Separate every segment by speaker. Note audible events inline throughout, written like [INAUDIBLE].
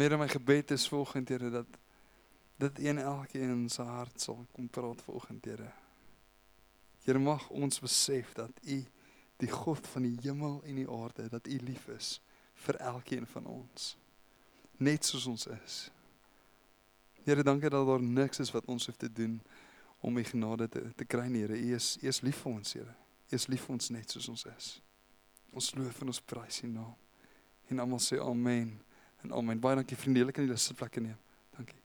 Speaker 1: Here my gebed is volgens Here dat dat een elkeen se hart sal kom praat volgens Here. Here mag ons besef dat U die God van die hemel en die aarde, dat U lief is vir elkeen van ons. Net soos ons is. Here, dankie dat daar niks is wat ons hoef te doen om U genade te te kry, Here. U is U is lief vir ons, Here. U is lief vir ons net soos ons is. Ons loof en ons prys U naam. En almal sê amen. En amen. Baie dankie vriende, julle kan julle sitplekke neem. Dankie.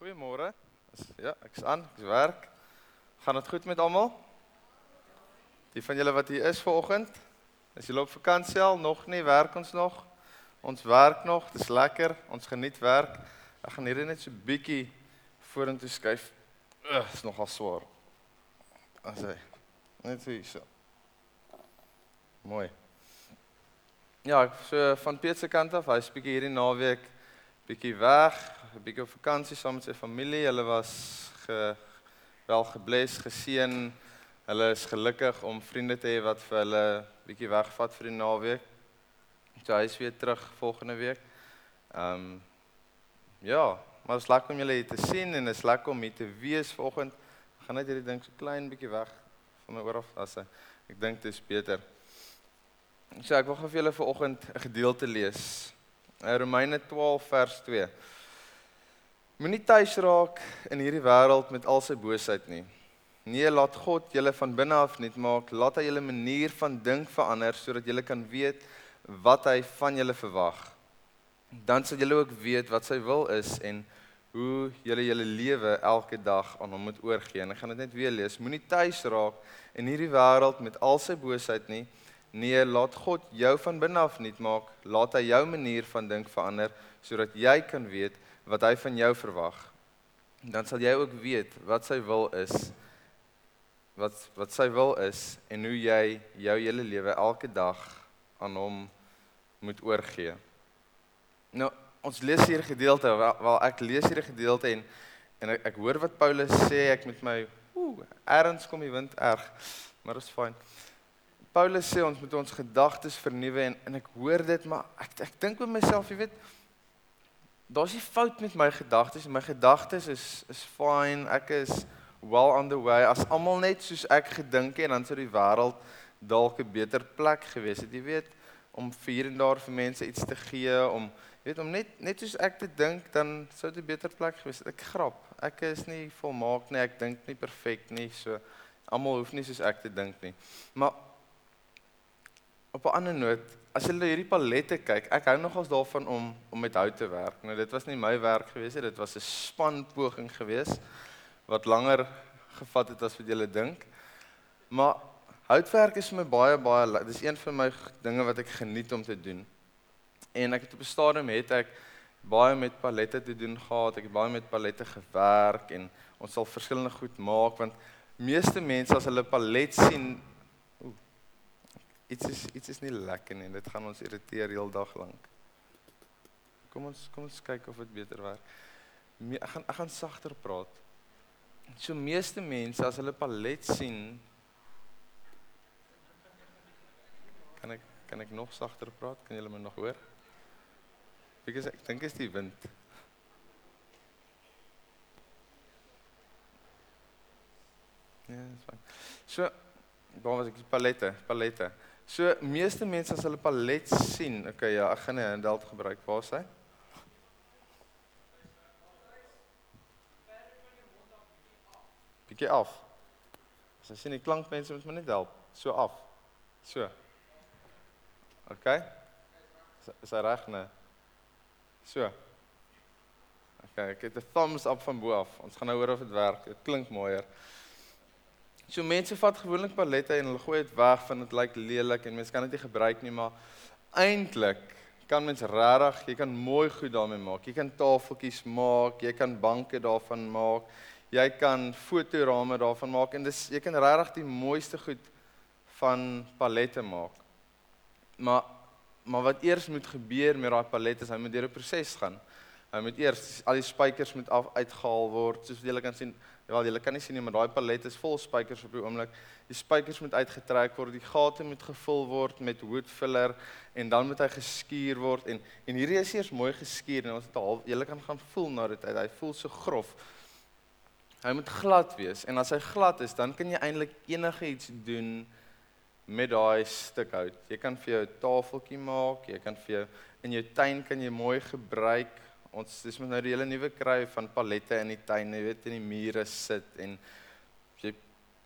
Speaker 2: Goeiemôre. Ja, ek's aan, ek's werk. Gaan dit goed met almal? Die van julle wat hier is vanoggend, is julle op vakansie al? Nog nie, werk ons nog? Ons werk nog, dis lekker. Ons geniet werk. Ek gaan hierdie net so bietjie vorentoe skuif. Ugh, is nogal swaar. As hy net so. Mooi. Ja, so van Piet se kant af, hy's bietjie hierdie naweek bietjie weg, 'n bietjie op vakansie saam met sy familie. Hulle was ge, wel gebless, geseën. Hulle is gelukkig om vriende te hê wat vir hulle bietjie wegvat vir die naweek. So hy is weer terug volgende week. Ehm um, ja, maar dit is lekker om julle hier te sien en dit is lekker om hier te wees vanoggend. Ek gaan net hierdie ding so klein bietjie weg van my oor af as ek dink dit is beter. So ek wil gou vir julle vanoggend 'n gedeelte lees. In Romeine 12 vers 2. Moenie tuis raak in hierdie wêreld met al sy boosheid nie. Nee, laat God julle van binne af nuut maak. Laat hy julle manier van dink verander sodat julle kan weet wat hy van julle verwag. Dan sal julle ook weet wat sy wil is en hoe julle julle lewe elke dag aan hom moet oorgee. En ek gaan dit net weer lees. Moenie tuis raak in hierdie wêreld met al sy boosheid nie. Nee, laat God jou van binne af nuut maak. Laat hy jou manier van dink verander sodat jy kan weet wat hy van jou verwag. Dan sal jy ook weet wat sy wil is. Wat wat sy wil is en hoe jy jou hele lewe elke dag aan hom moet oorgee. Nou, ons lees hier gedeelte wel, wel ek lees hier 'n gedeelte en en ek, ek hoor wat Paulus sê, ek met my ooh, erns kom die wind erg, maar dit is fyn. Paulus sê ons moet ons gedagtes vernuwe en en ek hoor dit maar ek ek dink by myself, jy weet, daar's nie fout met my gedagtes, my gedagtes is is fine. Ek is well on the way. As almal net soos ek gedink het, dan sou die wêreld dalk 'n beter plek gewees het. Jy weet, om vir en daar vir mense iets te gee, om jy weet om net net soos ek te dink, dan sou dit 'n beter plek gewees het. Ek grap. Ek is nie volmaak nie. Ek dink nie perfek nie. So almal hoef nie soos ek te dink nie. Maar op 'n ander noot, as jy hierdie palette kyk, ek hou nogals daarvan om om met hout te werk. Nou dit was nie my werk gewees nie, dit was 'n span poging geweest wat langer gevat het as wat jy dink. Maar houtwerk is vir my baie baie dis een van my dinge wat ek geniet om te doen. En ek het op 'n stadium het ek baie met palette te doen gehad. Ek het baie met palette gewerk en ons sal verskillende goed maak want meeste mense as hulle palet sien iets is iets is nie lekker nie. Dit gaan ons irriteer heel dag lank. Kom ons kom ons kyk of dit beter werk. Me, ek gaan ek gaan sagter praat. So meeste mense as hulle palet sien kan ek kan ek nog sagter praat? Kan julle my nog hoor? Is ek dink is die wind. Ja, dis fyn. So, daar was ek die palette, palette. So meeste mense as hulle palet sien, okay ja, ek gaan 'n handheld gebruik. Waar is hy? Bietjie af. As jy sien die klankmense moet my net help. So af. So. Okay. Is, hy reg nee? So. Okay, ek het 'n thumbs up van bo af. Ons gaan nou hoor of dit werk. Dit klink mooier. So mense vat gewoonlik pallette en hulle gooi dit weg van dit lyk lelik en mense kan dit nie gebruik nie, maar eintlik kan mens regtig, jy kan mooi goed daarmee maak. Jy kan tafeltjies maak, jy kan banke daarvan maak. Jy kan fotorame daarvan maak en dis jy kan regtig die mooiste goed van pallette maak. Maar maar wat eers moet gebeur met daai palette is hy moet deur 'n proses gaan. Hy moet eers al die spykers moet af uitgehaal word, soos julle kan sien. Wel, julle kan nie sien nie, maar daai palet is vol spykers op die oomblik. Die spykers moet uitgetrek word, die gate moet gevul word met wood filler en dan moet hy geskuur word en en hierdie is eers mooi geskuur en ons het al julle kan gaan voel na dit uit. Hy voel so grof. Hy moet glad wees en as hy glad is, dan kan jy eintlik enige iets doen met daai stuk hout. Jy kan vir jou 'n tafeltjie maak, jy kan vir jou in jou tuin kan jy mooi gebruik. Ons dis moet nou die hele nuwe kry van palette in die tuin, jy weet in die mure sit en jy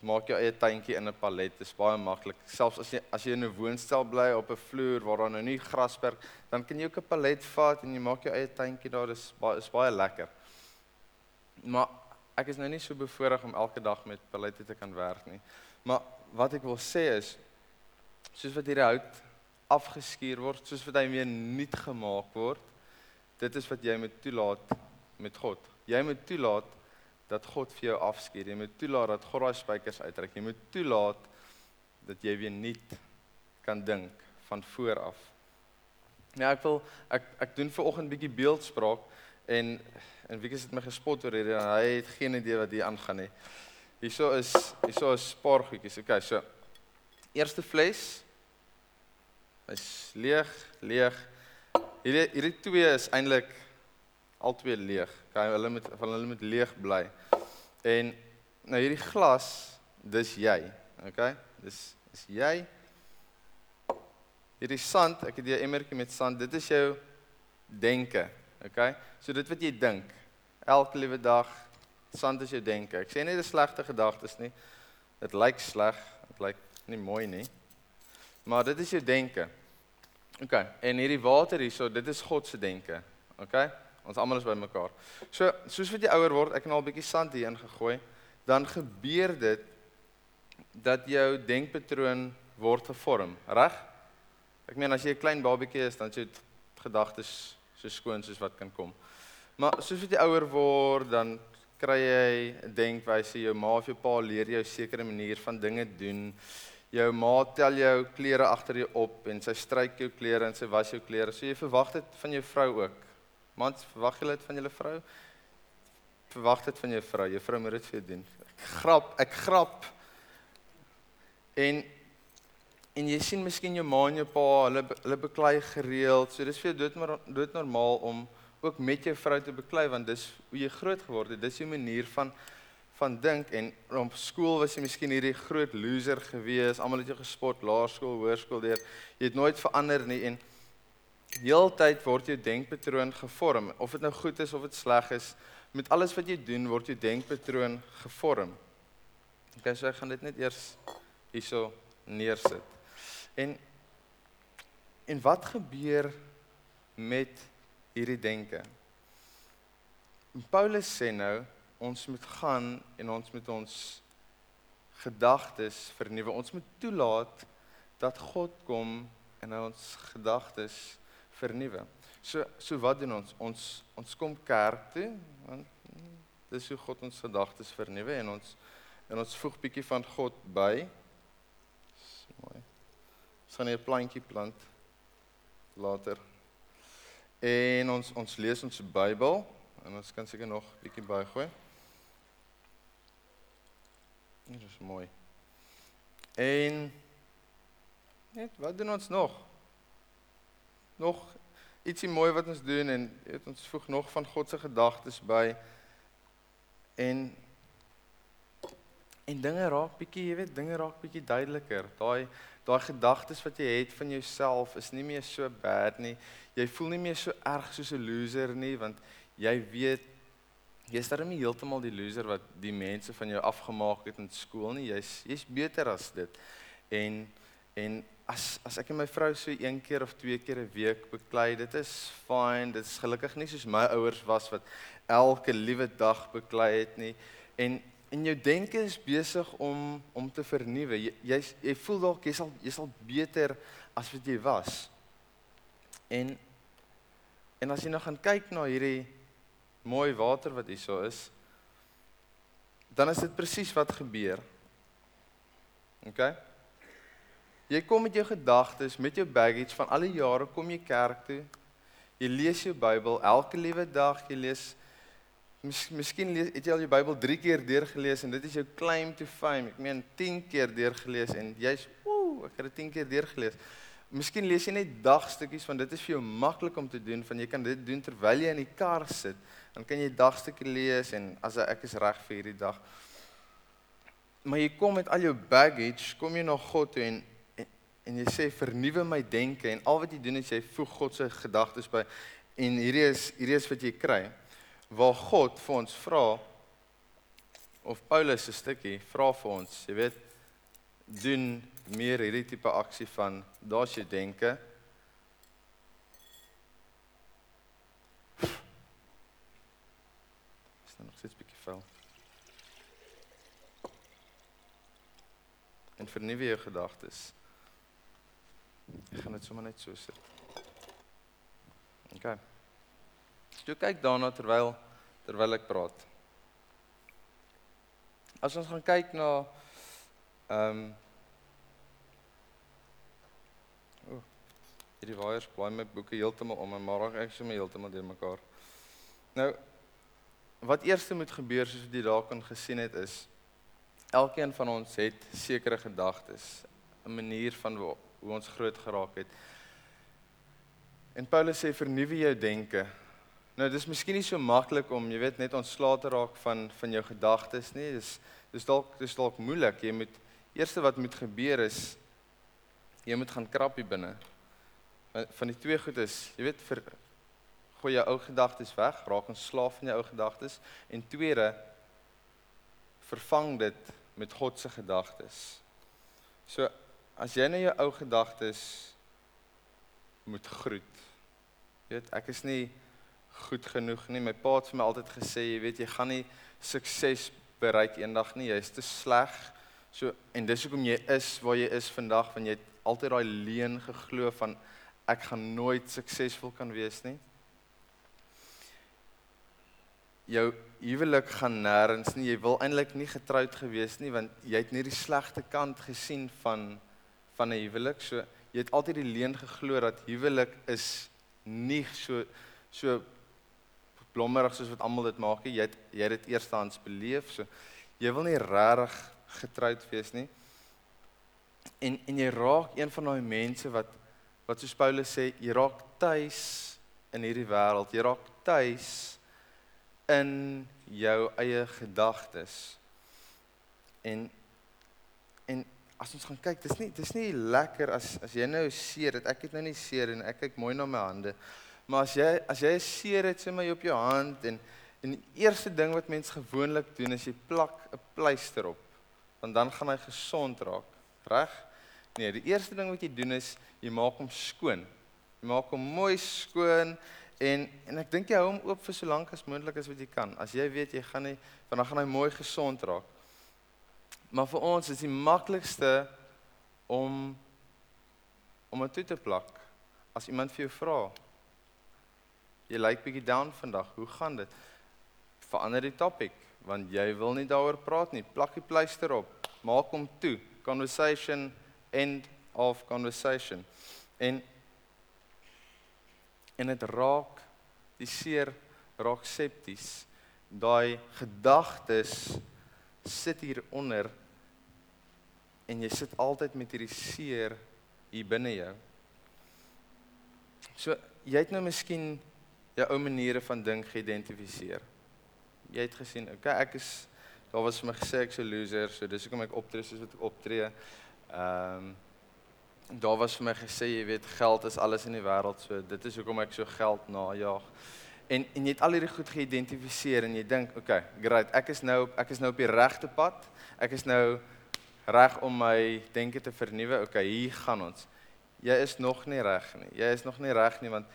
Speaker 2: maak jou eie tuintjie in 'n palet. Dit is baie maklik. Selfs as jy as jy in 'n woonstel bly op 'n vloer waar daar nou nie grasperk, dan kan jy ook 'n palet vat en jy maak jou eie tuintjie daar. Dis baie is baie lekker. Maar ek is nou nie so bevoorreg om elke dag met palette te kan werk nie. Maar wat ek wil sê is soos wat hierdie hout afgeskuur word, soos wat hy weer nuut gemaak word, dit is wat jy moet toelaat met God. Jy moet toelaat dat God vir jou afskuur. Jy moet toelaat dat God daai spykers uittrek. Jy moet toelaat dat jy weer nuut kan dink van voor af. Ja, ek wil ek ek doen ver oggend bietjie beeldspraak en en wie het my gespot oor hierdie en hy het geen idee wat hier aangaan nie. Hierso is hierso is paar goedjies. Okay, so eerste fles Hy's leeg, leeg. Hierdie hierdie twee is eintlik albei leeg. Okay, hulle moet van hulle moet leeg bly. En nou hierdie glas, dis jy. Okay? Dis is jy. Hierdie sand, ek het hier 'n emmertjie met sand. Dit is jou denke. Okay? So dit wat jy dink elke liewe dag, sand is jou denke. Ek sê nie dit is slegte gedagtes nie. Dit lyk sleg, dit lyk nie mooi nie. Maar dit is jou denke. OK, en hierdie water hierso, dit is God se denke. OK? Ons almal is bymekaar. So, soos wat jy ouer word, ek het al 'n bietjie sand hier ingegooi, dan gebeur dit dat jou denkpatroon word gevorm, reg? Ek meen as jy 'n klein babatjie is, dan jy gedagtes so skoon soos wat kan kom. Maar soos wat jy ouer word, dan kry jy 'n denkwyse, jou ma of jou pa leer jou 'n sekere manier van dinge doen jou ma tel jou klere agter jou op en sy stryk jou klere en sy was jou klere. So jy verwag dit van jou vrou ook. Mans, verwag jy dit van julle vrou? Verwag dit van jou vrou. Jou vrou moet dit vir jou doen. Ek grap, ek grap. En en jy sien miskien jou ma en jou pa, hulle hulle beklei gereeld. So dis vir jou dood maar dood normaal om ook met jou vrou te beklei want dis hoe jy groot geword het. Dis jou manier van van dink en op skool was jy miskien hierdie groot loser gewees. Almal het jou gespot, laerskool, hoërskool deur. Jy het nooit verander nie en heeltyd word jou denkpatroon gevorm. Of dit nou goed is of dit sleg is, met alles wat jy doen word jou denkpatroon gevorm. Okay, so ek gaan dit net eers hierso neersit. En en wat gebeur met hierdie denke? Paulus sê nou ons moet gaan en ons moet ons gedagtes vernuwe. Ons moet toelaat dat God kom en ons gedagtes vernuwe. So so wat doen ons? Ons ons kom kerk toe want dis hoe God ons gedagtes vernuwe en ons en ons voeg bietjie van God by. Dis mooi. Ons gaan 'n plantjie plant later. En ons ons lees ons Bybel en ons kan seker nog bietjie bygooi. Dit is mooi. En net wat doen ons nog? Nog ietsie mooi wat ons doen en weet ons voeg nog van God se gedagtes by. En en dinge raak bietjie, jy weet, dinge raak bietjie duideliker. Daai daai gedagtes wat jy het van jouself is nie meer so bad nie. Jy voel nie meer so erg soos 'n loser nie want jy weet Jy's darem nie heeltemal die loser wat die mense van jou afgemaak het in skool nie. Jy's jy's beter as dit. En en as as ek en my vrou so een keer of twee keer 'n week beklei, dit is fine. Dit is gelukkig nie soos my ouers was wat elke liewe dag beklei het nie. En en jou denke is besig om om te vernuwe. Jy jy, jy voel dalk jy sal jy sal beter as wat jy was. En en as jy nou gaan kyk na hierdie mooi water wat hierso is, dan is dit presies wat gebeur. OK? Jy kom met jou gedagtes, met jou baggage van al die jare kom jy kerk toe. Jy lees jou Bybel elke liewe dag, jy lees mis, Miskien lees het jy al jou Bybel 3 keer deurgelees en dit is jou claim to fame. Ek meen 10 keer deurgelees en jy's ooh, ek het dit 10 keer deurgelees. Miskien lees jy net dagstukkies want dit is vir jou maklik om te doen van jy kan dit doen terwyl jy in die kar sit. Dan kan jy dagstukkie lees en as ek is reg vir hierdie dag. Maar jy kom met al jou baggage, kom jy na God toe en en jy sê vernuwe my denke. En al wat jy doen is jy voeg God se gedagtes by. En hierdie is hierdie is wat jy kry waar God vir ons vra of Paulus se stukkie vra vir ons jy weet doen meer hierdie tipe aksie van daar's jy denke is dan vuil en vernuwe jou gedagtes Ek gaan dit sommer net so sit. OK. Jy kyk daarna terwyl terwyl ek praat. As ons gaan kyk na ehm um, oh, Hierdie waiers blaai my boeke heeltemal om en maar ek sê my heeltemal deurmekaar. Nou wat eers moet gebeur soos wat jy daar kan gesien het is elkeen van ons het sekere gedagtes, 'n manier van hoe ons groot geraak het. En Paulus sê vernuwe jou denke. Nou dis miskien nie so maklik om, jy weet, net ontslae te raak van van jou gedagtes nie. Dis dis dalk dis dalk moeilik. Jy moet eerste wat moet gebeur is jy moet gaan krap hier binne. Van die twee goed is, jy weet, vir gooi jou ou gedagtes weg, raak ontslaaf van jou ou gedagtes en tweede vervang dit met God se gedagtes. So as jy nou jou ou gedagtes moet groet. Jy weet, ek is nie goed genoeg nie. My pa het vir my altyd gesê, jy weet, jy gaan nie sukses bereik eendag nie. Jy's te sleg. So en dis hoekom jy is waar jy is vandag, want jy het altyd daai leuen geglo van ek gaan nooit suksesvol kan wees nie. Jou huwelik gaan nêrens nie. Jy wil eintlik nie getroud gewees nie want jy het net die slegte kant gesien van van 'n huwelik. So jy het altyd die leuen geglo dat huwelik is nie so so blommerig soos wat almal dit maak nie. Jy het jy het dit eerstehands beleef. So jy wil nie regtig getroud wees nie. En en jy raak een van daai mense wat wat soos Paulus sê, jy raak tuis in hierdie wêreld. Jy raak tuis in jou eie gedagtes. En en as ons gaan kyk, dis nie dis nie lekker as as jy nou seer het. Ek het nou nie seer en ek kyk mooi na my hande. Maar as jy as jy seer het, sê my op jou hand en en die eerste ding wat mens gewoonlik doen is jy plak 'n pleister op. Want dan gaan hy gesond raak. Reg? Nee, die eerste ding wat jy doen is jy maak hom skoon. Jy maak hom mooi skoon en en ek dink jy hou hom oop vir so lank as moontlik as wat jy kan. As jy weet jy gaan nie want dan gaan hy mooi gesond raak. Maar vir ons is die maklikste om om dit te plak as iemand vir jou vra. Jy lyk bietjie down vandag. Hoe gaan dit? Verander die topik want jy wil nie daaroor praat nie. Plak die pleister op. Maak hom toe. Conversation end of conversation. En en dit raak die seer raak septies. Daai gedagtes sit hier onder en jy sit altyd met hierdie seer hier binne jou. So jy het nou miskien jou ou maniere van dink geïdentifiseer. Jy het gesien, okay, ek is daar was vir my gesê ek's 'n loser, so dis hoekom ek optree soos wat ek optree. Ehm um, daar was vir my gesê, jy weet, geld is alles in die wêreld, so dit is hoekom ek so geld najag. En en jy het al hierdie goed geïdentifiseer en jy dink, okay, great, ek is nou ek is nou op die regte pad. Ek is nou reg om my denke te vernuwe. Okay, hier gaan ons. Jy is nog nie reg nie. Jy is nog nie reg nie want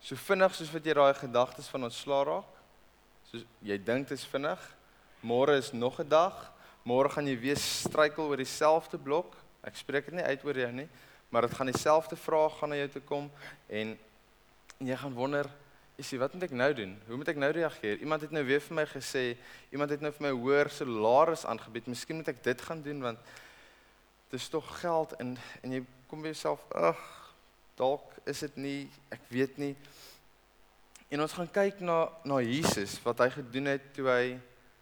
Speaker 2: so vinnig soos wat jy daai gedagtes van ontslaa raak, soos jy dink dit is vinnig, môre is nog 'n dag. Môre gaan jy weer struikel oor dieselfde blok. Ek spreek dit nie uit oor jou nie, maar dit gaan dieselfde vraag gaan na jou toe kom en, jy gaan wonder sê wat moet ek nou doen? Hoe moet ek nou reageer? Iemand het nou weer vir my gesê, iemand het nou vir my hoër salaris aangebied. Miskien moet ek dit gaan doen want dit is tog geld en en jy kom by jouself, ag, dalk is dit nie, ek weet nie. En ons gaan kyk na na Jesus wat hy gedoen het toe hy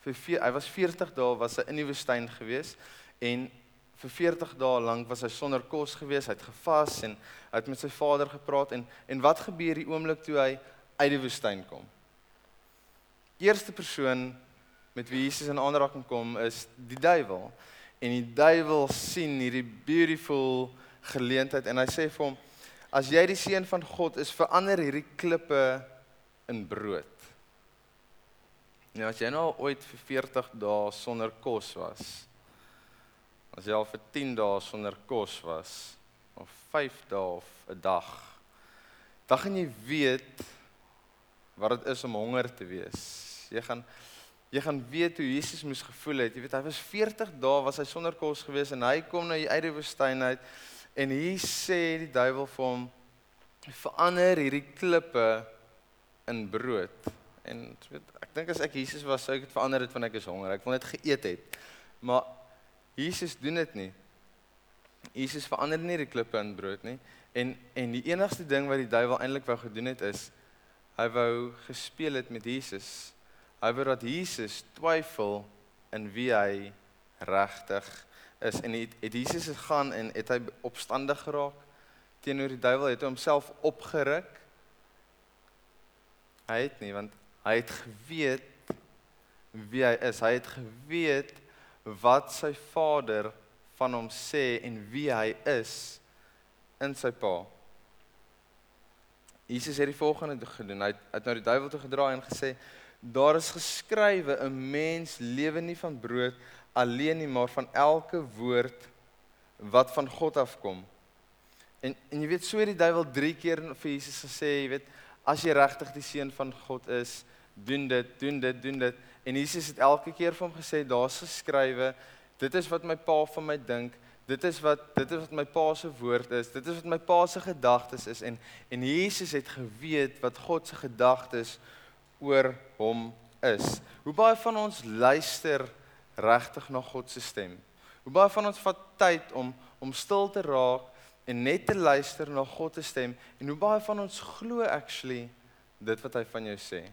Speaker 2: vir hy was 40 dae was hy in die woestyn gewees en vir 40 dae lank was hy sonder kos gewees, hy het gevas en hy het met sy vader gepraat en en wat gebeur die oomblik toe hy uit die woestyn kom? Eerste persoon met wie Jesus in aanraking kom is die duiwel. En die duiwel sien hierdie beautiful geleentheid en hy sê vir hom as jy die seun van God is, verander hierdie klippe in brood. Nou as jy nou ooit vir 40 dae sonder kos was, as jy al vir 10 dae sonder kos was of 5 dae of 'n dag, dan gaan jy weet wat dit is om honger te wees. Jy gaan jy gaan weet hoe Jesus moes gevoel het. Jy weet hy was 40 dae was hy sonder kos gewees en hy kom nou uit die woestyn uit en hier sê die duiwel vir hom verander hierdie klippe in brood. En weet, ek dink as ek Jesus was, sou ek dit verander het wanneer ek is honger. Ek wil net geëet het. Maar Jesus doen dit nie. Jesus verander nie die klippe in brood nie. En en die enigste ding wat die duiwel eintlik wou gedoen het is hy wou gespeel het met Jesus. Hy wou dat Jesus twyfel in wie hy regtig is en het, het Jesus gegaan en het hy opstandig geraak teenoor die duiwel het homself opgeruk hy het nie want hy het geweet wie hy is hy het geweet wat sy vader van hom sê en wie hy is in sy pa. Jesus het die volgende gedoen. Hy het, het na die duiwel toe gedraai en gesê daar is geskrywe 'n mens lewe nie van brood alleen nie maar van elke woord wat van God afkom. En en jy weet so het die duiwel 3 keer vir Jesus gesê jy weet as jy regtig die seun van God is, doen dit, doen dit, doen dit. En Jesus het elke keer vir hom gesê, daar's geskrywe, dit is wat my pa van my dink, dit is wat dit is wat my pa se woord is, dit is wat my pa se gedagtes is en en Jesus het geweet wat God se gedagtes oor hom is. Hoe baie van ons luister regtig na God se stem? Hoe baie van ons vat tyd om om stil te raak en net te luister na God se stem en hoe baie van ons glo actually dit wat hy van jou sê.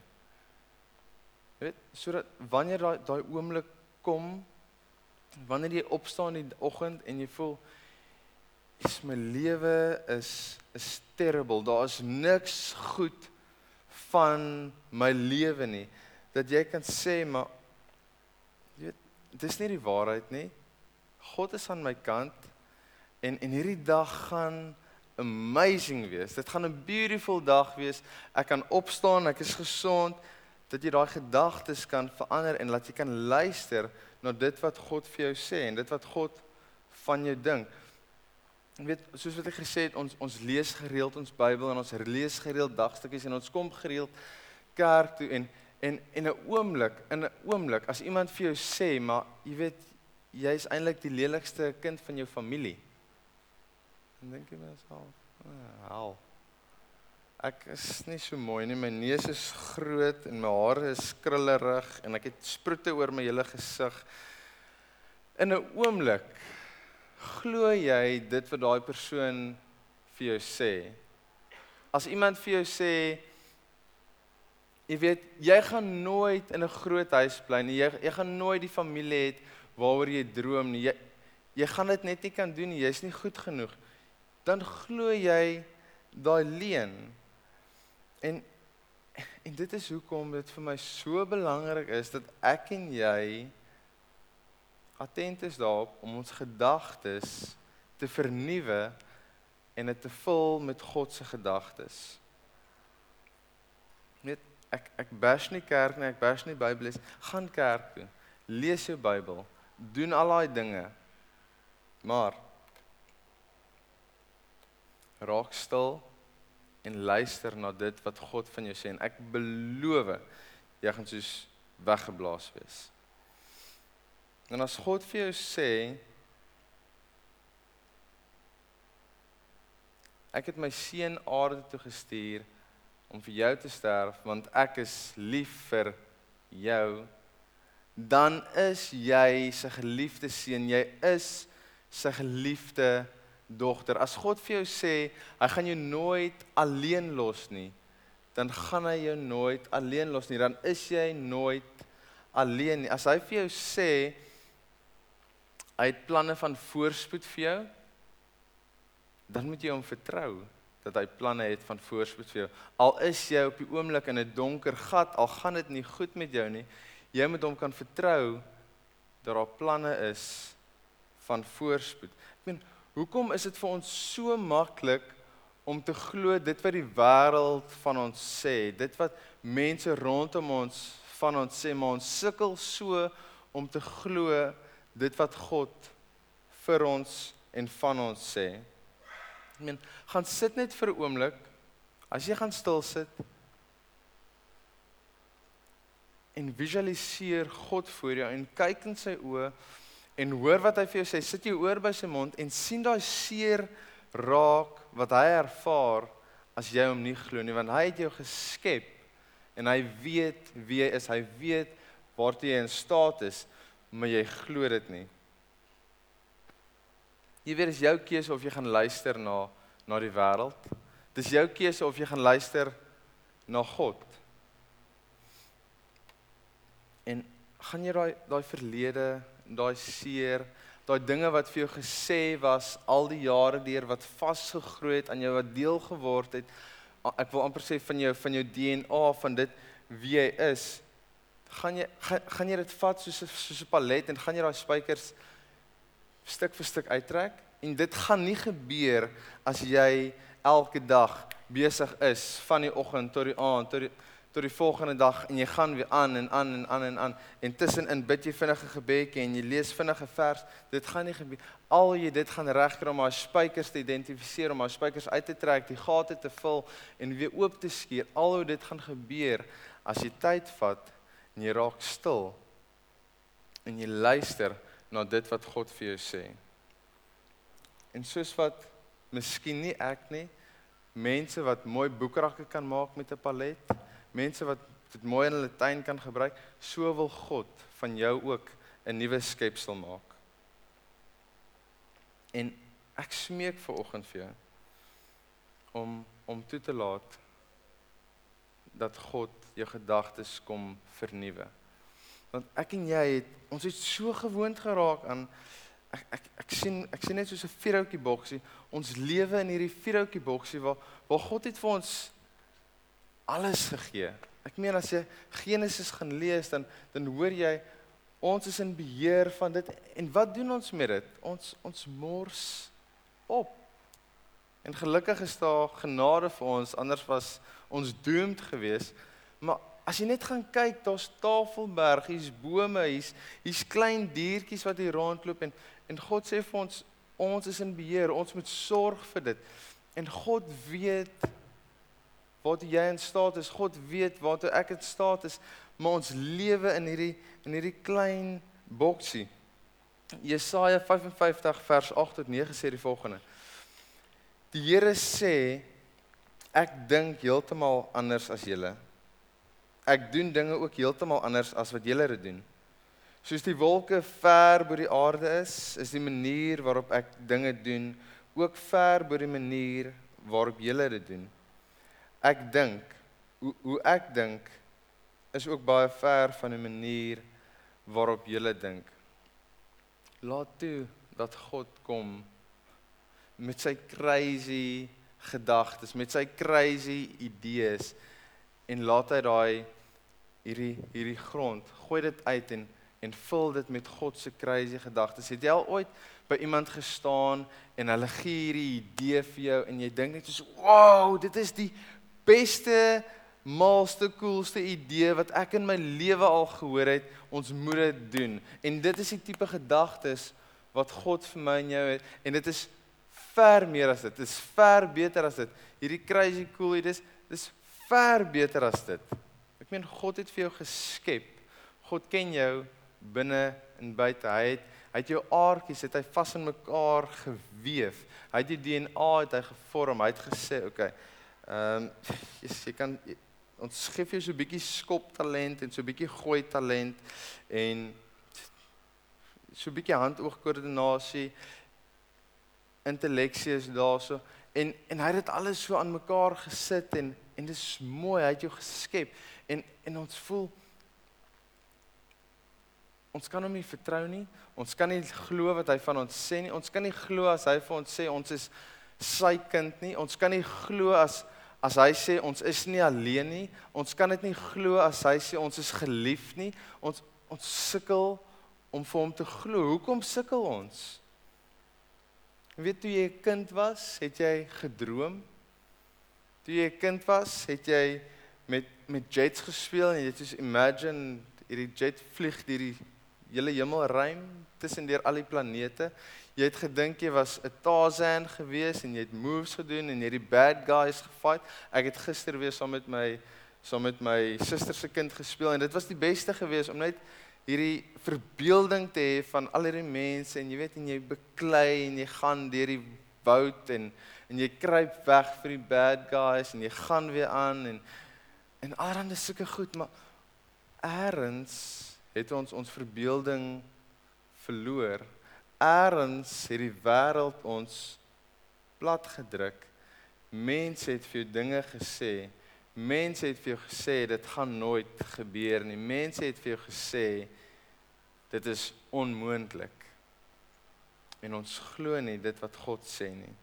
Speaker 2: Jy weet, sodat wanneer daai daai oomblik kom, wanneer jy opstaan in die oggend en jy voel is my lewe is is terrible. Daar is niks goed van my lewe nie dat jy kan sê maar jy weet, dit is nie die waarheid nie. God is aan my kant. En en hierdie dag gaan amazing wees. Dit gaan 'n beautiful dag wees. Ek kan opstaan, ek is gesond dat jy daai gedagtes kan verander en laat jy kan luister na dit wat God vir jou sê en dit wat God van jou dink. Jy weet, soos wat ek gesê het, ons ons lees gereeld ons Bybel en ons lees gereeld dagstukkies en ons kom gereeld kerk toe en en en 'n oomblik, in 'n oomblik as iemand vir jou sê, maar jy weet, jy's eintlik die lelikste kind van jou familie. En dink jy myself, ah, hel. Ek is nie so mooi nie. My neus is groot en my hare is krullerig en ek het sproete oor my hele gesig. In 'n oomblik glo jy dit wat daai persoon vir jou sê. As iemand vir jou sê jy weet, jy gaan nooit in 'n groot huis bly nie. Jy jy gaan nooit die familie hê waaroor jy droom nie. Jy jy gaan dit net nie kan doen nie. Jy's nie goed genoeg dan glo jy daai leuen. En en dit is hoekom dit vir my so belangrik is dat ek en jy attent is daarop om ons gedagtes te vernuwe en dit te vul met God se gedagtes. Net ek ek bash nie kerk nie, ek bash nie Bybel lees, gaan kerk toe. Lees jou Bybel, doen al daai dinge. Maar raak stil en luister na dit wat God van jou sê en ek beloof jy gaan soos weggeblaas wees. En as God vir jou sê ek het my seun aarde toe gestuur om vir jou te sterf want ek is lief vir jou dan is jy sy geliefde seun jy is sy geliefde dogter, as God vir jou sê, hy gaan jou nooit alleen los nie, dan gaan hy jou nooit alleen los nie. Dan is jy nooit alleen nie. As hy vir jou sê hy het planne van voorspoed vir jou, dan moet jy hom vertrou dat hy planne het van voorspoed vir jou. Al is jy op die oomblik in 'n donker gat, al gaan dit nie goed met jou nie, jy moet hom kan vertrou dat daar planne is van voorspoed. Ek meen, hoekom is dit vir ons so maklik om te glo dit wat die wêreld van ons sê, dit wat mense rondom ons van ons sê, maar ons sukkel so om te glo dit wat God vir ons en van ons sê. Ek meen, gaan sit net vir 'n oomblik. As jy gaan stil sit en visualiseer God voor jou en kyk in sy oë en hoor wat hy vir jou sê, sit jou oor by sy mond en sien daai seer raak wat hy ervaar as jy hom nie glo nie want hy het jou geskep en hy weet wie jy is. Hy weet waartoe jy in staat is maar jy glo dit nie. Jy weet dis jou keuse of jy gaan luister na na die wêreld. Dis jou keuse of jy gaan luister na God. En gaan jy daai daai verlede daai seer daai dinge wat vir jou gesê was al die jare deur wat vasgegroei het aan jou wat deel geword het. Ek wil amper sê van jou van jou DNA van dit wie jy is. Gaan jy gaan, gaan jy dit vat soos soos 'n palet en gaan jy daai spykers stuk vir stuk uittrek? En dit gaan nie gebeur as jy elke dag besig is van die oggend tot die aand tot die tot die volgende dag en jy gaan weer aan en aan en aan en aan. En tussenin bid jy vinnige gebedjie en jy lees vinnige vers. Dit gaan nie gebeur. Al jy dit gaan regkry om haar spykers te identifiseer om haar spykers uit te trek die gate te vul en weer oop te skeer. Al hoe dit gaan gebeur as jy tyd vat en jy raak stil en jy luister na dit wat God vir jou sê. En soos wat miskien nie ek nie mense wat mooi boekrakke kan maak met 'n palet mense wat dit mooi in hulle tuin kan gebruik, so wil God van jou ook 'n nuwe skepsel maak. En ek smeek ver oggend vir jou om om toe te laat dat God jou gedagtes kom vernuwe. Want ek en jy het ons het so gewoond geraak aan ek ek ek sien ek sien net soos 'n vierhoutjie boksie. Ons lewe in hierdie vierhoutjie boksie waar waar God het vir ons alles gegee. Ek meen as jy Genesis gaan lees dan dan hoor jy ons is in beheer van dit en wat doen ons met dit? Ons ons mors op. En gelukkig is daar genade vir ons anders was ons doomed geweest. Maar as jy net gaan kyk, daar's Tafelberg, hier's bome, hier's hier's klein diertjies wat hier rondloop en en God sê vir ons ons is in beheer. Ons moet sorg vir dit. En God weet waartoe jy in staat is. God weet waartoe ek in staat is, maar ons lewe in hierdie in hierdie klein boksie. Jesaja 55 vers 8 tot 9 sê die volgende. Die Here sê ek dink heeltemal anders as julle. Ek doen dinge ook heeltemal anders as wat julle dit doen. Soos die wolke ver bo die aarde is, is die manier waarop ek dinge doen ook ver bo die manier waarop julle dit doen ek dink hoe hoe ek dink is ook baie ver van die manier waarop jy dink. Laat toe dat God kom met sy crazy gedagtes, met sy crazy idees en laat hy daai hierdie hierdie grond gooi dit uit en en vul dit met God se crazy gedagtes. Het jy al ooit by iemand gestaan en hulle gee hierdie idee vir jou en jy dink net so, "Wow, dit is die beste, maalste, coolste idee wat ek in my lewe al gehoor het, ons moet dit doen. En dit is die tipe gedagtes wat God vir my en jou het en dit is ver meer as dit. Dit is ver beter as dit. Hierdie crazy cool idees, dis ver beter as dit. Ek meen God het vir jou geskep. God ken jou binne en buite. Hy het hy het jou aardkies het hy vas in mekaar gewewe. Hy het die DNA het hy gevorm. Hy het gesê, "Oké, okay, Ehm um, jy, jy kan ons gee vir jou so 'n bietjie skop talent en so 'n bietjie gooi talent en so 'n bietjie handoogkoördinasie intelleksie is daarso en en hy het dit alles so aan mekaar gesit en en dis mooi, hy het jou geskep en en ons voel ons kan hom nie vertrou nie. Ons kan nie glo wat hy van ons sê nie. Ons kan nie glo as hy vir ons sê ons is sy kind nie. Ons kan nie glo as as hy sê ons is nie alleen nie. Ons kan dit nie glo as hy sê ons is geliefd nie. Ons ons sukkel om vir hom te glo. Hoekom sukkel ons? Weet toe jy 'n kind was, het jy gedroom? Toe jy 'n kind was, het jy met met jets gespeel en jy soos imagine hierdie jet vlieg deur die hele hemelruim tussen deur al die planete. Jy het gedink jy was 'n Tarzan gewees en jy het moves gedoen en jy het die bad guys gefight. Ek het gister weer saam met my saam met my suster se kind gespeel en dit was die beste gewees om net hierdie verbeelding te hê van al hierdie mense en jy weet en jy beklei en jy gaan deur die woud en en jy kruip weg vir die bad guys en jy gaan weer aan en en allerhande sulke goed maar eers het ons ons verbeelding verloor. Eers het die wêreld ons plat gedruk. Mense het vir jou dinge gesê. Mense het vir jou gesê dit gaan nooit gebeur nie. Mense het vir jou gesê dit is onmoontlik. En ons glo nie dit wat God sê nie.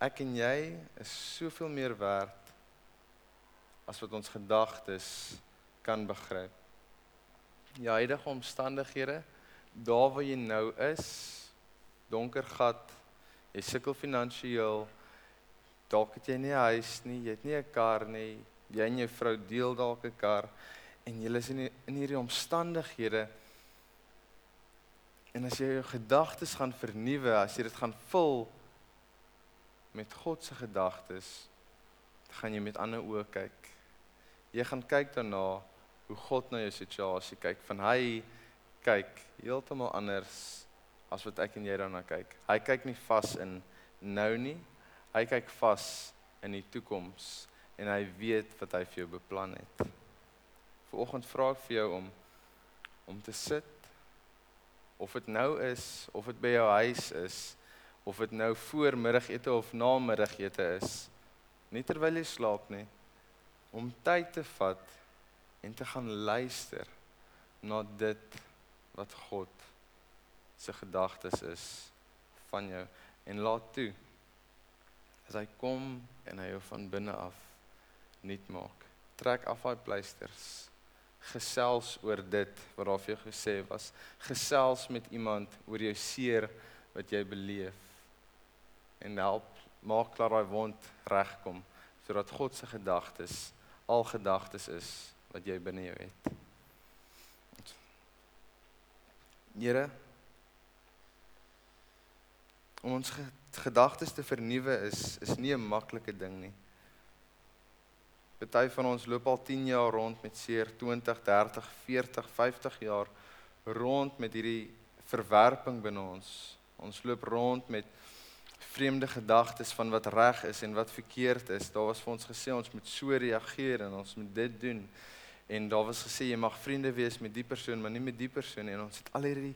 Speaker 2: Ek en jy is soveel meer werd as wat ons gedagtes kan begryp jou huidige omstandighede, daar waar jy nou is, donker gat, jy sukkel finansiëel, dalk het jy nie 'n huis nie, jy het nie 'n kar nie, jy en jou vrou deel dalk 'n kar en julle is in die, in hierdie omstandighede en as jy jou gedagtes gaan vernuwe, as jy dit gaan vul met God se gedagtes, gaan jy met ander oë kyk. Jy gaan kyk daarna hoe God na jou situasie kyk. Van hy kyk heeltemal anders as wat ek en jy daarna kyk. Hy kyk nie vas in nou nie. Hy kyk vas in die toekoms en hy weet wat hy vir jou beplan het. Vanoggend vra ek vir jou om om te sit of dit nou is of dit by jou huis is of dit nou voor middagete of na middagete is nie terwyl jy slaap nie om tyd te vat en te gaan luister na dit wat God se gedagtes is van jou. En laat toe as hy kom en hy jou van binne af nuut maak trek af daai pleisters. Gesels oor dit wat daar vir jou gesê was. Gesels met iemand oor jou seer wat jy beleef. En help maak klaar daai wond regkom sodat God se gedagtes al gedagtes is wat jy binne jou het. Here om ons gedagtes te vernuwe is is nie 'n maklike ding nie. Party van ons loop al 10 jaar rond met seer 20, 30, 40, 50 jaar rond met hierdie verwerping binne ons. Ons loop rond met vreemde gedagtes van wat reg is en wat verkeerd is. Daar was vir ons gesê ons moet so reageer en ons moet dit doen. En daar was gesê jy mag vriende wees met die persoon, maar nie met die persoon nie. En ons het al hierdie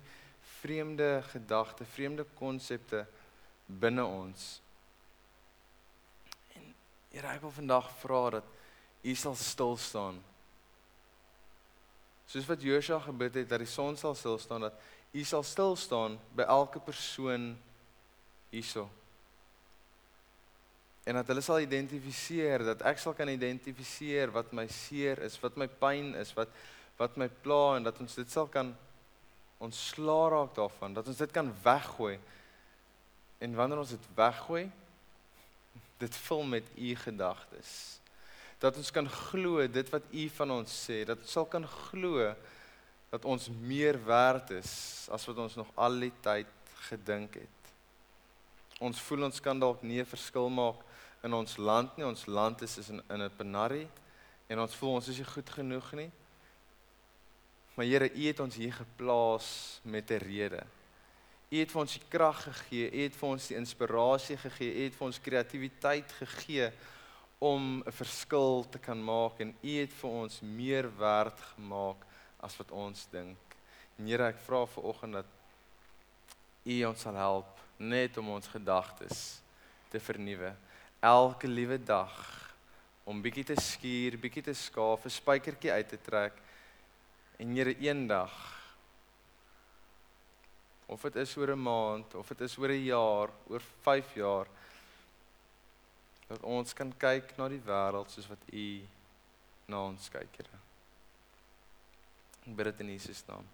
Speaker 2: vreemde gedagte, vreemde konsepte binne ons. En Here, ek wil vandag vra dat U sal stil staan. Soos wat Josua gebid het dat die son sal stil staan, dat U sal stil staan by elke persoon hierso en dat hulle sal identifiseer dat ek sal kan identifiseer wat my seer is, wat my pyn is, wat wat my pla en dat ons dit sal kan ontslaa raak daarvan, dat ons dit kan weggooi. En wanneer ons dit weggooi, [LAUGHS] dit vul met u gedagtes. Dat ons kan glo dit wat u van ons sê, dat ons sal kan glo dat ons meer werd is as wat ons nog al die tyd gedink het. Ons voel ons kan dalk nie 'n verskil maak in ons land nie. Ons land is, is in in 'n penarie en ons voel ons is nie goed genoeg nie. Maar Here, U het ons hier geplaas met 'n rede. U het vir ons die krag gegee, U het vir ons die inspirasie gegee, U het vir ons kreatiwiteit gegee om 'n verskil te kan maak en U het vir ons meer werd gemaak as wat ons dink. En Here, ek vra vir oggend dat U ons sal help net om ons gedagtes te vernuwe elke liewe dag om bietjie te skuur, bietjie te skaaf, 'n spykertjie uit te trek en Here eendag of dit is oor 'n maand of dit is oor 'n jaar, oor 5 jaar dat ons kan kyk na die wêreld soos wat U na ons kyk, Here. Ek bid dit in Jesus naam.